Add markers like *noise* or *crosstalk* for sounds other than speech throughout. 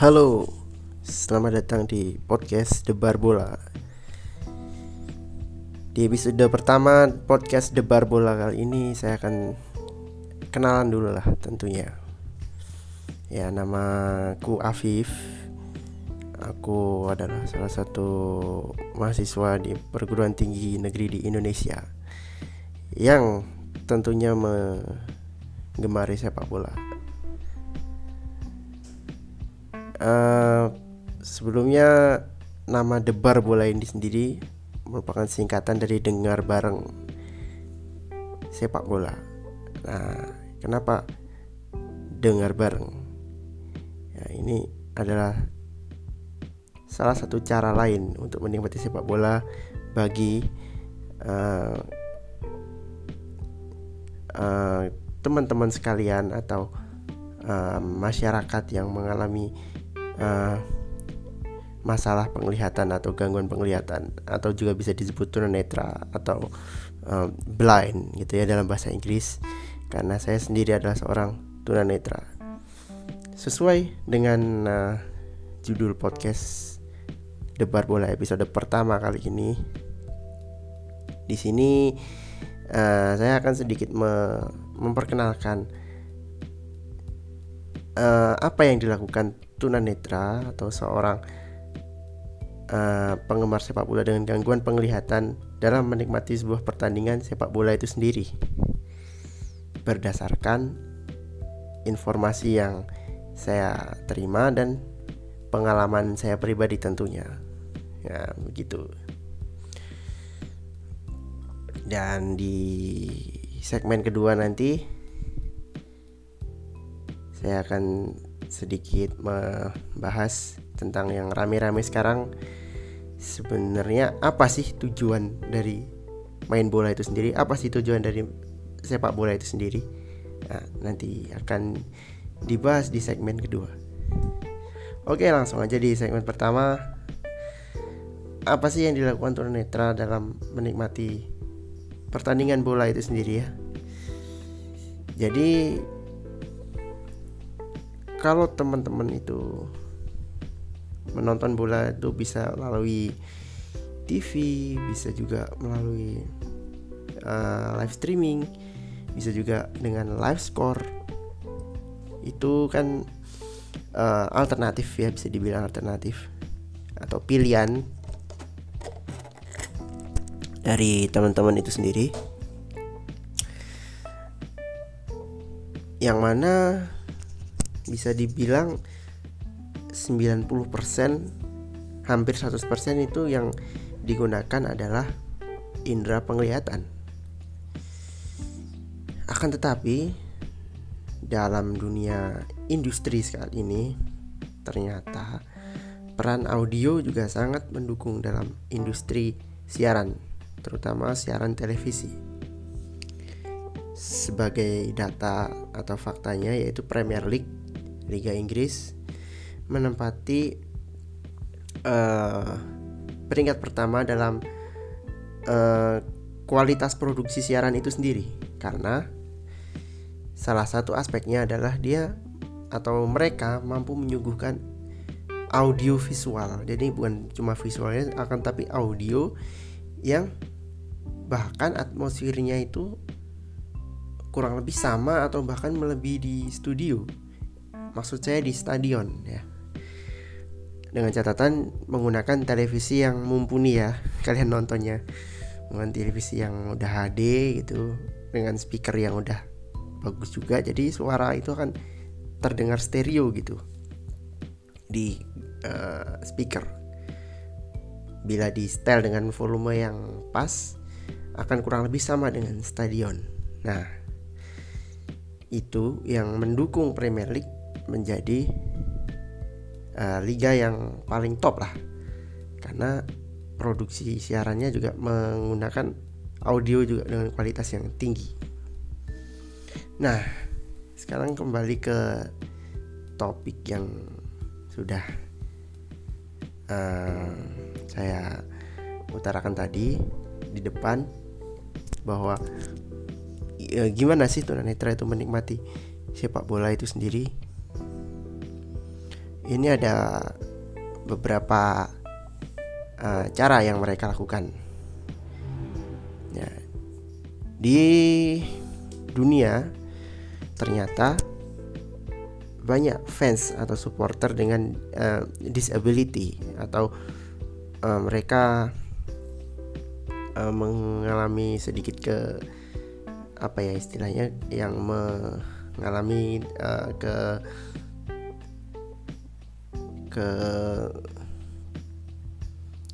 Halo, selamat datang di podcast Debar Bola. Di episode pertama podcast Debar Bola kali ini saya akan kenalan dulu lah tentunya. Ya, nama ku Afif. Aku adalah salah satu mahasiswa di perguruan tinggi negeri di Indonesia yang tentunya menggemari sepak bola. Uh, sebelumnya nama Debar Bola ini sendiri merupakan singkatan dari dengar bareng sepak bola. Nah, kenapa dengar bareng? Ya, ini adalah salah satu cara lain untuk menikmati sepak bola bagi uh, uh, teman-teman sekalian atau uh, masyarakat yang mengalami uh, masalah penglihatan atau gangguan penglihatan atau juga bisa disebut tunanetra atau uh, blind gitu ya dalam bahasa Inggris. Karena saya sendiri adalah seorang tunanetra. Sesuai dengan uh, judul podcast debar bola episode pertama kali ini di sini uh, saya akan sedikit me memperkenalkan uh, apa yang dilakukan tunanetra atau seorang uh, penggemar sepak bola dengan gangguan penglihatan dalam menikmati sebuah pertandingan sepak bola itu sendiri. Berdasarkan informasi yang saya terima dan pengalaman saya pribadi tentunya. Ya begitu. Dan di segmen kedua nanti saya akan sedikit membahas tentang yang rame-rame sekarang. Sebenarnya apa sih tujuan dari main bola itu sendiri? Apa sih tujuan dari sepak bola itu sendiri? Nah, nanti akan dibahas di segmen kedua. Oke langsung aja di segmen pertama. Apa sih yang dilakukan tunanetra dalam menikmati pertandingan bola itu sendiri ya? Jadi kalau teman-teman itu menonton bola itu bisa melalui TV, bisa juga melalui uh, live streaming, bisa juga dengan live score. Itu kan uh, alternatif ya bisa dibilang alternatif atau pilihan dari teman-teman itu sendiri. Yang mana bisa dibilang 90% hampir 100% itu yang digunakan adalah indera penglihatan. Akan tetapi dalam dunia industri saat ini ternyata peran audio juga sangat mendukung dalam industri siaran, terutama siaran televisi. Sebagai data atau faktanya yaitu Premier League Liga Inggris menempati uh, peringkat pertama dalam uh, kualitas produksi siaran itu sendiri. Karena salah satu aspeknya adalah dia atau mereka mampu menyuguhkan audio visual. Jadi bukan cuma visualnya akan tapi audio yang bahkan atmosfernya itu kurang lebih sama atau bahkan melebihi di studio maksud saya di stadion ya. Dengan catatan menggunakan televisi yang mumpuni ya. *laughs* Kalian nontonnya. Dengan televisi yang udah HD gitu. Dengan speaker yang udah bagus juga. Jadi suara itu akan terdengar stereo gitu. Di uh, speaker. Bila di setel dengan volume yang pas akan kurang lebih sama dengan stadion. Nah itu yang mendukung Premier League menjadi uh, liga yang paling top lah karena produksi siarannya juga menggunakan audio juga dengan kualitas yang tinggi. Nah, sekarang kembali ke topik yang sudah uh, saya utarakan tadi di depan bahwa ya, gimana sih tunanetra itu menikmati sepak bola itu sendiri ini ada beberapa uh, cara yang mereka lakukan. Ya, di dunia ternyata banyak fans atau supporter dengan uh, disability atau uh, mereka uh, mengalami sedikit ke apa ya istilahnya yang mengalami uh, ke ke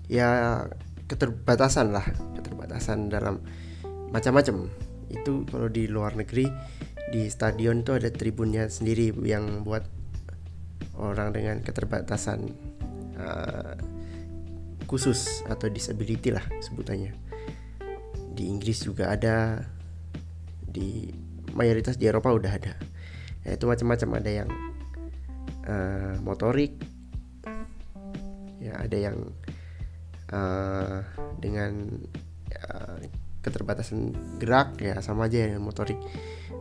ya keterbatasan lah. Keterbatasan dalam macam-macam. Itu kalau di luar negeri di stadion itu ada tribunnya sendiri yang buat orang dengan keterbatasan uh, khusus atau disability lah sebutannya. Di Inggris juga ada di mayoritas di Eropa udah ada. Ya, itu macam-macam. Ada yang uh, motorik ya ada yang uh, dengan uh, keterbatasan gerak ya sama aja yang motorik.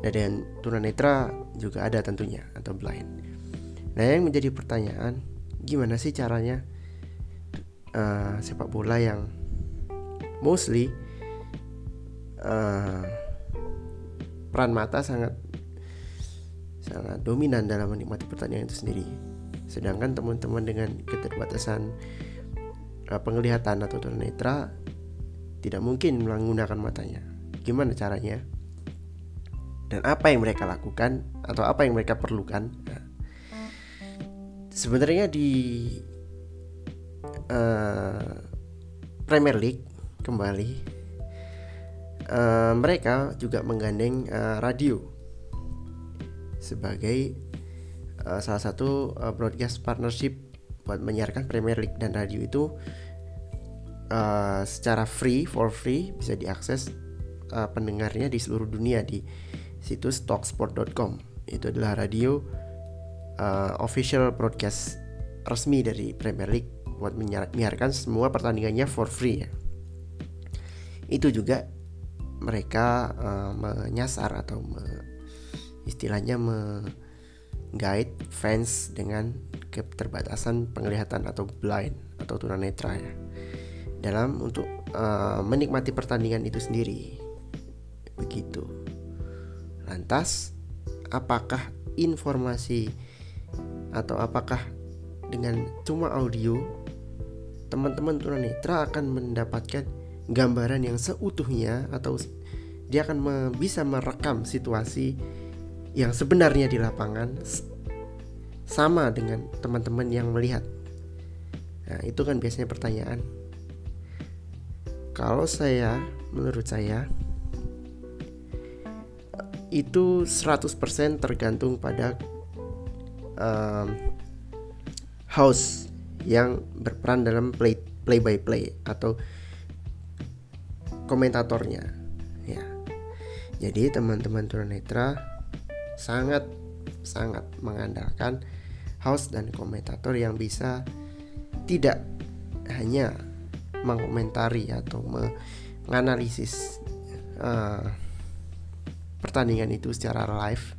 Dan yang tunanetra juga ada tentunya atau blind. Nah yang menjadi pertanyaan gimana sih caranya uh, sepak bola yang mostly uh, peran mata sangat sangat dominan dalam menikmati pertandingan itu sendiri sedangkan teman-teman dengan keterbatasan uh, penglihatan atau tunanetra tidak mungkin menggunakan matanya. Gimana caranya? Dan apa yang mereka lakukan atau apa yang mereka perlukan? Nah, sebenarnya di uh, Premier League kembali uh, mereka juga menggandeng uh, radio sebagai uh, salah satu uh, broadcast partnership buat menyiarkan Premier League dan radio itu uh, secara free for free bisa diakses uh, pendengarnya di seluruh dunia di situs talksport.com itu adalah radio uh, official broadcast resmi dari Premier League buat menyiarkan semua pertandingannya for free ya. Itu juga mereka uh, menyasar atau me, istilahnya me guide fans dengan keterbatasan penglihatan atau blind atau tunanetra ya dalam untuk uh, menikmati pertandingan itu sendiri. Begitu. Lantas, apakah informasi atau apakah dengan cuma audio teman-teman tunanetra akan mendapatkan gambaran yang seutuhnya atau dia akan bisa merekam situasi yang sebenarnya di lapangan sama dengan teman-teman yang melihat. Nah, itu kan biasanya pertanyaan kalau saya, menurut saya itu 100% tergantung pada um, house yang berperan dalam play play by play atau komentatornya ya. Jadi teman-teman tunanetra sangat sangat mengandalkan host dan komentator yang bisa tidak hanya mengomentari atau menganalisis uh, pertandingan itu secara live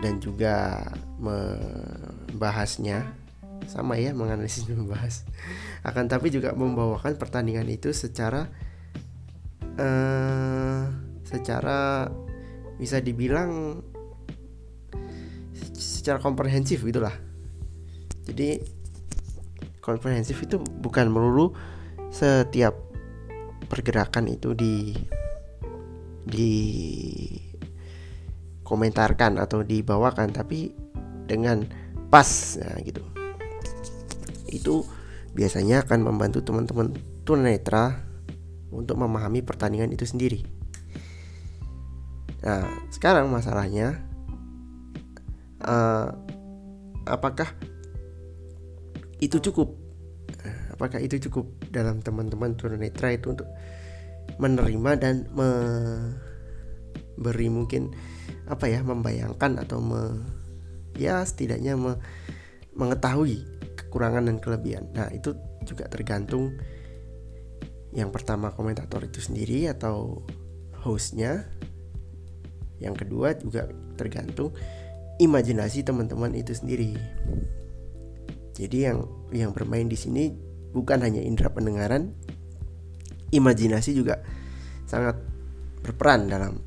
dan juga membahasnya. Sama ya menganalisis *laughs* membahas. Akan tapi juga membawakan pertandingan itu secara uh, secara bisa dibilang secara komprehensif gitulah jadi komprehensif itu bukan melulu setiap pergerakan itu di di komentarkan atau dibawakan tapi dengan pas nah gitu. Itu biasanya akan membantu teman-teman tunanetra untuk memahami pertandingan itu sendiri nah sekarang masalahnya uh, apakah itu cukup? Apakah itu cukup dalam teman-teman tunanetra itu untuk menerima dan memberi mungkin apa ya membayangkan atau me, ya setidaknya me, mengetahui kekurangan dan kelebihan? Nah itu juga tergantung yang pertama komentator itu sendiri atau hostnya yang kedua juga tergantung imajinasi teman-teman itu sendiri. Jadi yang yang bermain di sini bukan hanya indera pendengaran, imajinasi juga sangat berperan dalam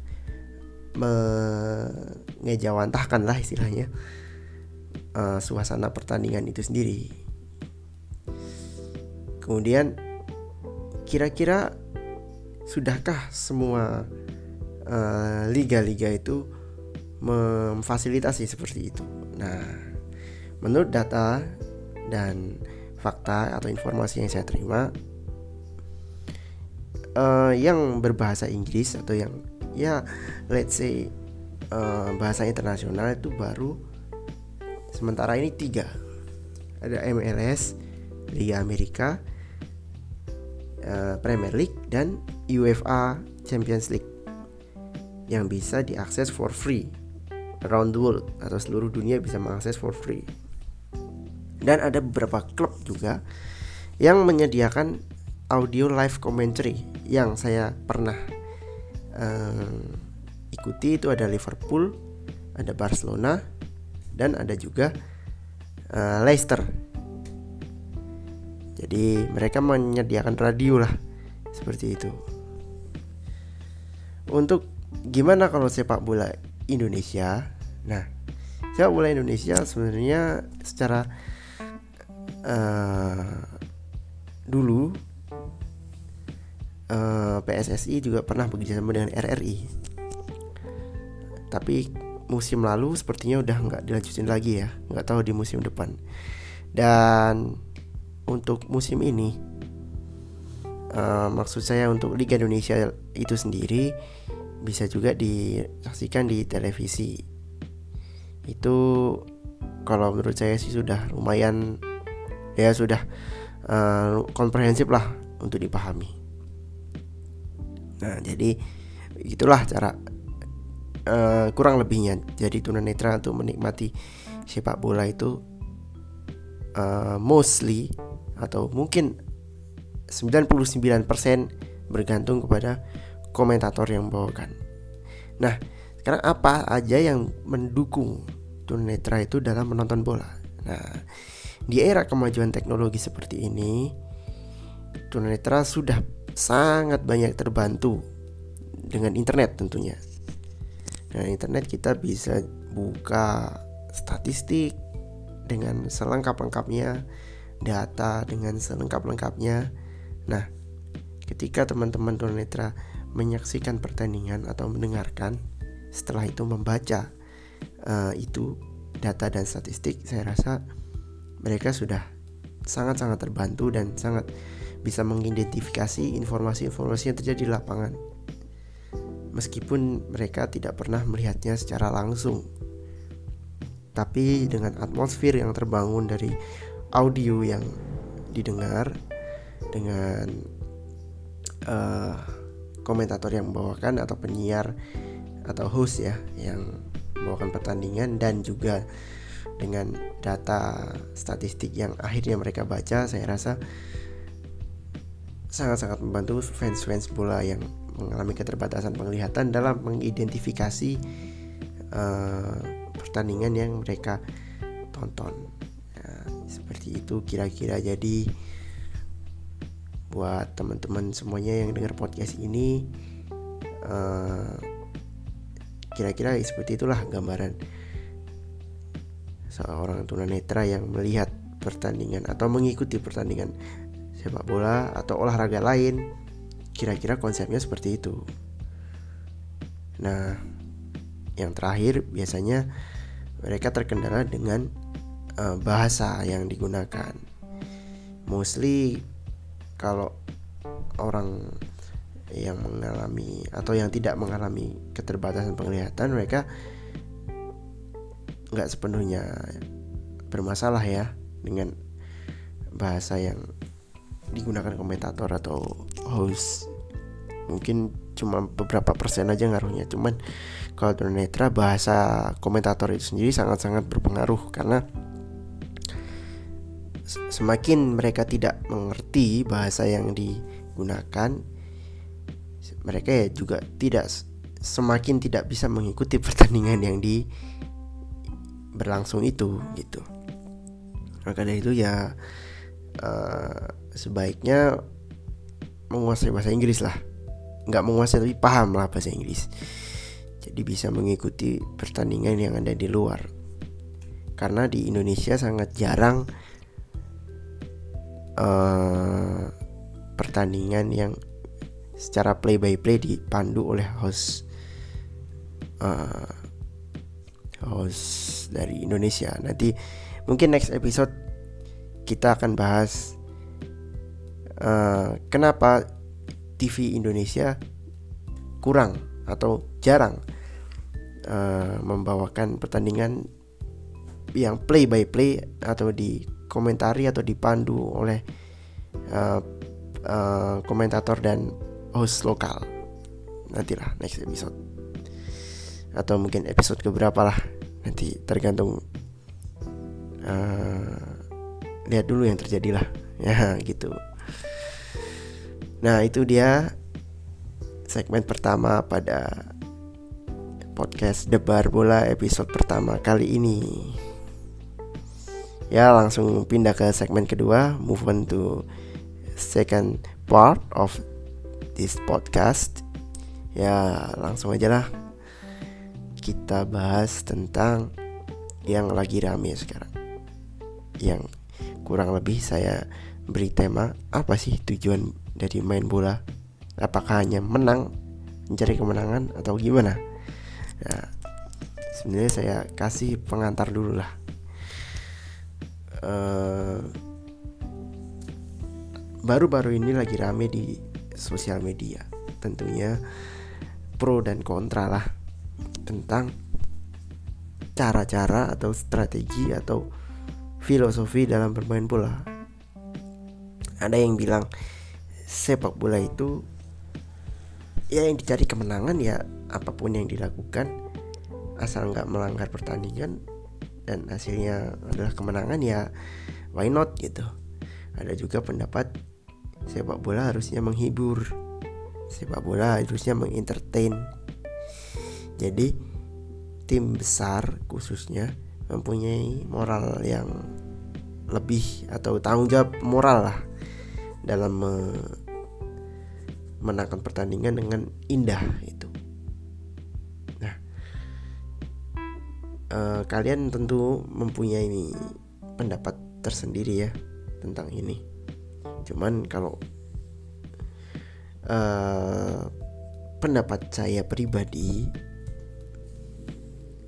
mengejawantahkan lah istilahnya uh, suasana pertandingan itu sendiri. Kemudian kira-kira sudahkah semua liga-liga uh, itu memfasilitasi seperti itu? Nah, menurut data dan fakta atau informasi yang saya terima, uh, yang berbahasa Inggris atau yang ya let's say uh, bahasa internasional itu baru sementara ini tiga ada MLS Liga Amerika uh, Premier League dan UEFA Champions League yang bisa diakses for free around the world atau seluruh dunia bisa mengakses for free dan ada beberapa klub juga yang menyediakan audio live commentary yang saya pernah uh, ikuti itu ada Liverpool, ada Barcelona, dan ada juga uh, Leicester. Jadi mereka menyediakan radio lah seperti itu. Untuk gimana kalau sepak bola Indonesia? Nah, sepak bola Indonesia sebenarnya secara uh, dulu uh, PSSI juga pernah bekerjasama dengan RRI. Tapi musim lalu sepertinya udah nggak dilanjutin lagi ya, nggak tahu di musim depan. Dan untuk musim ini, uh, maksud saya untuk Liga Indonesia itu sendiri bisa juga disaksikan di televisi. Itu kalau menurut saya sih sudah lumayan ya sudah uh, komprehensif lah untuk dipahami. Nah, jadi itulah cara uh, kurang lebihnya. Jadi tunanetra untuk menikmati sepak bola itu uh, mostly atau mungkin 99% bergantung kepada komentator yang membawakan. Nah, sekarang apa aja yang mendukung tunanetra itu dalam menonton bola? Nah, di era kemajuan teknologi seperti ini, tunanetra sudah sangat banyak terbantu dengan internet tentunya. Nah, internet kita bisa buka statistik dengan selengkap-lengkapnya, data dengan selengkap-lengkapnya. Nah, ketika teman-teman tunanetra menyaksikan pertandingan atau mendengarkan, setelah itu membaca uh, itu data dan statistik, saya rasa mereka sudah sangat-sangat terbantu dan sangat bisa mengidentifikasi informasi-informasi yang terjadi di lapangan. Meskipun mereka tidak pernah melihatnya secara langsung. Tapi dengan atmosfer yang terbangun dari audio yang didengar dengan uh, komentator yang membawakan atau penyiar atau host ya yang membawakan pertandingan dan juga dengan data statistik yang akhirnya mereka baca saya rasa sangat-sangat membantu fans-fans bola yang mengalami keterbatasan penglihatan dalam mengidentifikasi uh, pertandingan yang mereka tonton. Ya, seperti itu kira-kira. Jadi buat teman-teman semuanya yang dengar podcast ini uh, kira-kira seperti itulah gambaran seorang tunanetra yang melihat pertandingan atau mengikuti pertandingan sepak bola atau olahraga lain. Kira-kira konsepnya seperti itu. Nah yang terakhir biasanya mereka terkendala dengan uh, bahasa yang digunakan. Mostly kalau orang yang mengalami atau yang tidak mengalami keterbatasan penglihatan mereka nggak sepenuhnya bermasalah ya dengan bahasa yang digunakan komentator atau host. Mungkin cuma beberapa persen aja ngaruhnya. Cuman kalau tunanetra bahasa komentator itu sendiri sangat-sangat berpengaruh karena semakin mereka tidak mengerti bahasa yang digunakan mereka ya juga tidak semakin tidak bisa mengikuti *laughs* pertandingan yang di berlangsung itu gitu. Maka dari itu ya uh, sebaiknya menguasai bahasa Inggris lah. Nggak menguasai tapi paham lah bahasa Inggris. Jadi bisa mengikuti pertandingan yang ada di luar. Karena di Indonesia sangat jarang uh, pertandingan yang secara play by play dipandu oleh host uh, host dari Indonesia. Nanti mungkin next episode kita akan bahas uh, kenapa TV Indonesia kurang atau jarang uh, membawakan pertandingan yang play by play atau di komentari atau dipandu oleh uh, uh, komentator dan host lokal. Nantilah next episode. Atau mungkin episode keberapa lah. Nanti tergantung uh, lihat dulu yang terjadi lah. *laughs* Ya gitu. Nah itu dia segmen pertama pada podcast Debar Bola episode pertama kali ini ya langsung pindah ke segmen kedua move on to second part of this podcast. Ya langsung aja lah. Kita bahas tentang yang lagi rame sekarang. Yang kurang lebih saya beri tema apa sih tujuan dari main bola? Apakah hanya menang mencari kemenangan atau gimana? Nah, sebenarnya saya kasih pengantar dulu lah uh, baru-baru ini lagi rame di sosial media tentunya pro dan kontra lah tentang cara-cara atau strategi atau filosofi dalam bermain bola. Ada yang bilang sepak bola itu ya yang dicari kemenangan ya apa pun yang dilakukan asal nggak melanggar pertandingan dan hasilnya adalah kemenangan ya why not gitu. Ada juga pendapat sepak bola harusnya menghibur, sepak bola harusnya mengentertain jadi tim besar khususnya mempunyai moral yang lebih atau tanggung jawab moral lah dalam menangkan pertandingan dengan indah itu. Eh, kalian tentu mempunyai ini pendapat tersendiri ya tentang ini. Cuman kalau eh, pendapat saya pribadi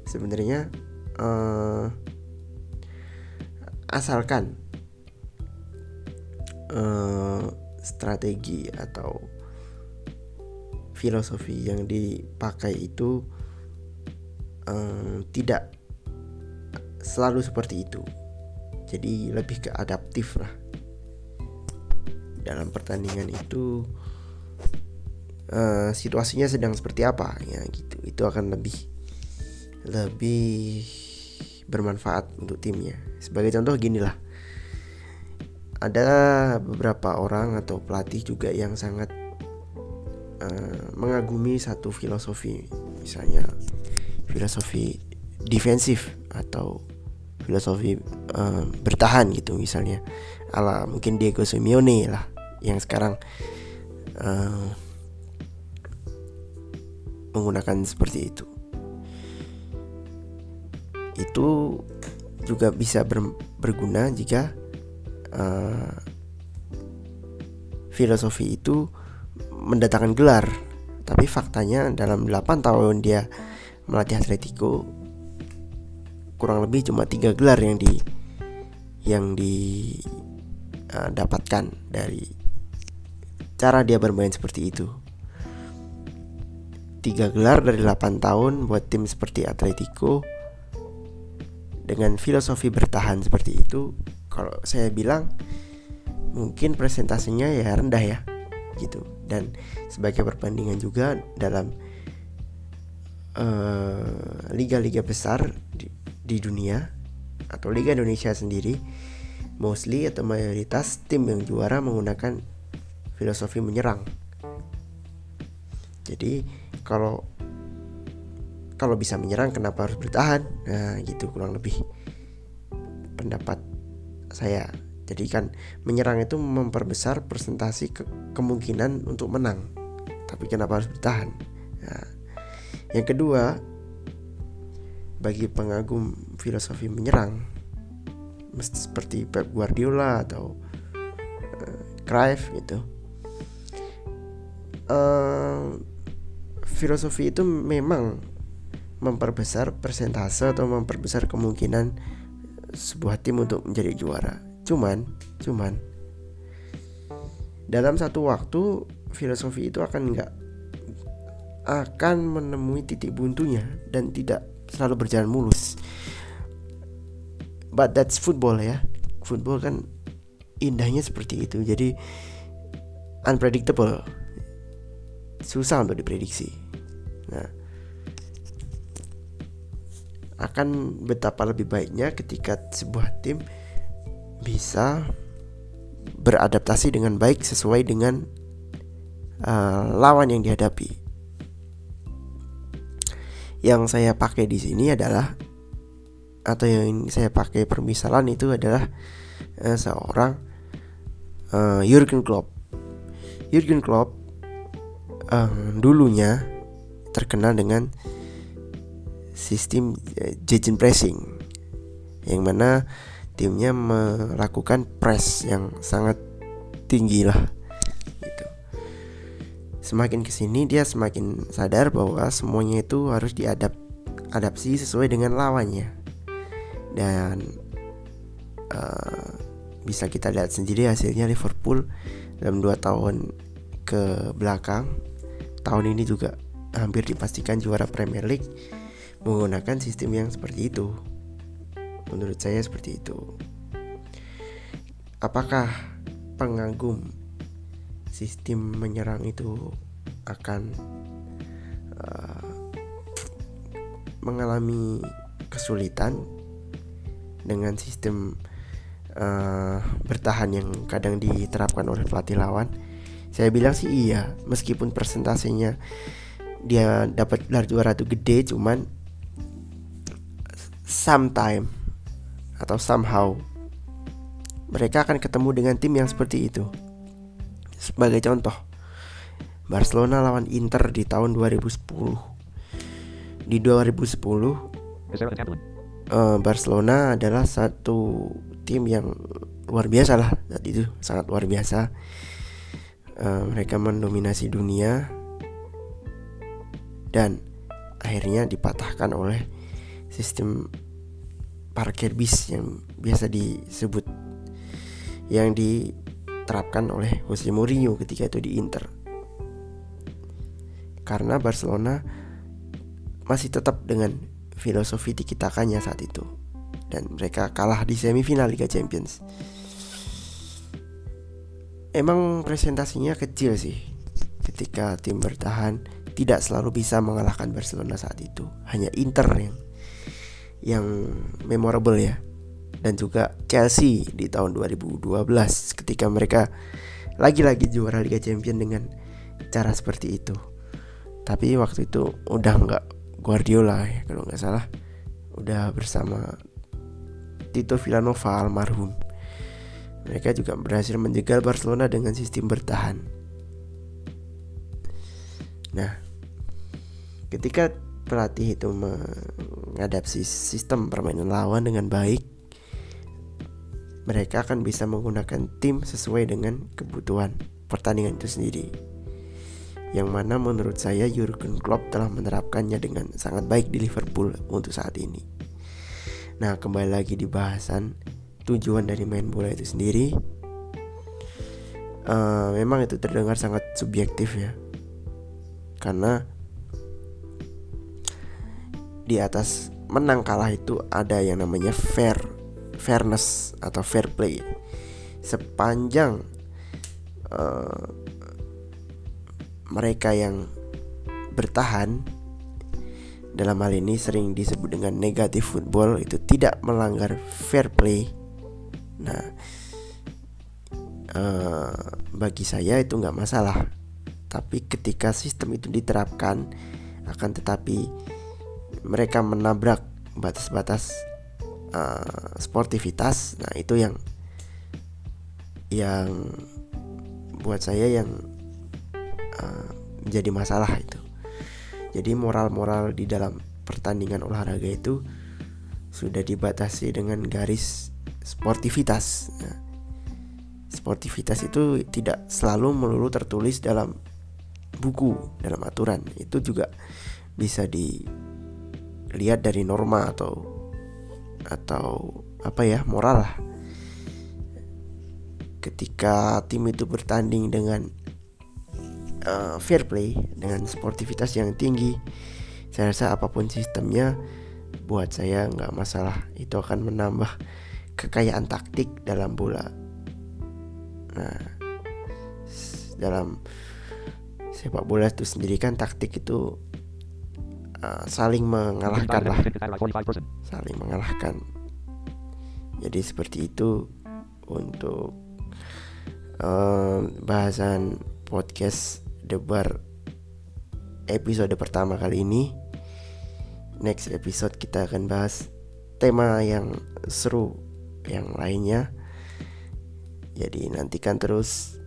sebenarnya uh, asalkan uh, strategi atau filosofi yang dipakai itu uh, tidak selalu seperti itu jadi lebih ke adaptif lah dalam pertandingan itu uh, situasinya sedang seperti apa ya gitu itu akan lebih lebih bermanfaat untuk timnya. Sebagai contoh gini lah. Ada beberapa orang atau pelatih juga yang sangat uh, mengagumi satu filosofi, misalnya filosofi defensif atau filosofi uh, bertahan gitu misalnya ala mungkin Diego Simeone lah yang sekarang uh, menggunakan seperti itu itu juga bisa ber, berguna jika uh, filosofi itu mendatangkan gelar. Tapi faktanya dalam 8 tahun dia melatih Atletico kurang lebih cuma tiga gelar yang di yang didapatkan eh, uh, dari cara dia bermain seperti itu. Tiga gelar dari 8 tahun buat tim seperti Atletico dengan filosofi bertahan seperti itu kalau saya bilang mungkin presentasinya ya rendah ya gitu dan sebagai perbandingan juga dalam liga-liga uh, besar di, di dunia atau liga Indonesia sendiri mostly atau mayoritas tim yang juara menggunakan filosofi menyerang. Jadi kalau kalau bisa menyerang kenapa harus bertahan? Nah gitu kurang lebih pendapat saya. Jadi kan menyerang itu memperbesar presentasi ke kemungkinan untuk menang. Tapi kenapa harus bertahan? Nah, yang kedua bagi pengagum filosofi menyerang seperti Pep Guardiola atau uh, Cruyff gitu uh, filosofi itu memang memperbesar persentase atau memperbesar kemungkinan sebuah tim untuk menjadi juara. Cuman, cuman dalam satu waktu filosofi itu akan enggak akan menemui titik buntunya dan tidak selalu berjalan mulus. But that's football ya. Football kan indahnya seperti itu. Jadi unpredictable. Susah untuk diprediksi. Nah, akan betapa lebih baiknya ketika sebuah tim bisa beradaptasi dengan baik sesuai dengan uh, lawan yang dihadapi. Yang saya pakai di sini adalah atau yang saya pakai permisalan itu adalah uh, seorang uh, Jurgen Klopp. Jurgen Klopp uh, dulunya terkenal dengan sistem Jejin pressing yang mana timnya melakukan press yang sangat tinggi lah. Semakin ke sini dia semakin sadar bahwa semuanya itu harus diadap adaptasi sesuai dengan lawannya dan uh, bisa kita lihat sendiri hasilnya Liverpool dalam dua tahun ke belakang tahun ini juga hampir dipastikan juara Premier League menggunakan sistem yang seperti itu. Menurut saya seperti itu. Apakah pengagum sistem menyerang itu akan uh, mengalami kesulitan dengan sistem uh, bertahan yang kadang diterapkan oleh pelatih lawan? Saya bilang sih iya, meskipun persentasenya dia dapat juara itu gede, cuman sometime atau somehow mereka akan ketemu dengan tim yang seperti itu. Sebagai contoh, Barcelona lawan Inter di tahun 2010. Di 2010, uh, eh, Barcelona adalah satu tim yang luar biasa lah saat itu, sangat luar biasa. Uh, mereka mendominasi dunia dan akhirnya dipatahkan oleh sistem parkir bis yang biasa disebut yang diterapkan oleh Jose Mourinho ketika itu di Inter. Karena Barcelona masih tetap dengan filosofi dikitakannya saat itu dan mereka kalah di semifinal Liga Champions. Emang presentasinya kecil sih ketika tim bertahan tidak selalu bisa mengalahkan Barcelona saat itu. Hanya Inter yang yang memorable ya dan juga Chelsea di tahun 2012 ketika mereka lagi-lagi juara Liga Champions dengan cara seperti itu. Tapi waktu itu udah nggak Guardiola ya kalau nggak salah, udah bersama Tito Villanova almarhum. Mereka juga berhasil menjegal Barcelona dengan sistem bertahan. Nah, ketika pelatih itu mengadaptasi sistem permainan lawan dengan baik, mereka akan bisa menggunakan tim sesuai dengan kebutuhan pertandingan itu sendiri. Yang mana menurut saya Jurgen Klopp telah menerapkannya dengan sangat baik di Liverpool untuk saat ini. Nah, kembali lagi di bahasan tujuan dari main bola itu sendiri. Uh, memang itu terdengar sangat subjektif ya. Karena di atas menang kalah itu ada yang namanya fair fairness atau fair play sepanjang uh, mereka yang bertahan dalam hal ini sering disebut dengan negatif football itu tidak melanggar fair play. Nah uh, bagi saya itu nggak masalah. Tapi ketika sistem itu diterapkan akan tetapi mereka menabrak batas-batas uh, sportivitas. Nah itu yang yang buat saya yang uh, menjadi masalah itu. Jadi moral-moral di dalam pertandingan olahraga itu sudah dibatasi dengan garis sportivitas. Nah, sportivitas itu tidak selalu melulu tertulis dalam buku dalam aturan. Itu juga bisa dilihat dari norma atau atau apa ya moral lah. Ketika tim itu bertanding dengan uh, fair play dengan sportivitas yang tinggi saya rasa apa pun sistemnya buat saya nggak masalah. Itu akan menambah kekayaan taktik dalam bola. Nah dalam sepak bola itu sendiri kan taktik itu uh, saling mengalahkan lah. Saling mengalahkan. Jadi seperti itu untuk uh, bahasan podcast debar episode pertama kali ini. Next episode kita akan bahas tema yang seru yang lainnya. Jadi nantikan terus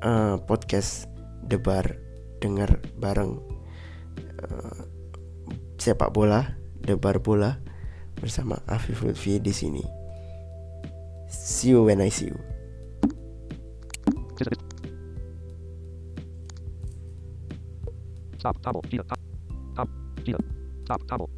uh, podcast debar dengar bareng uh, sepak bola debar bola bersama Afif Lutfi di sini. See you when I see you. Stop, double, top, top, top, top,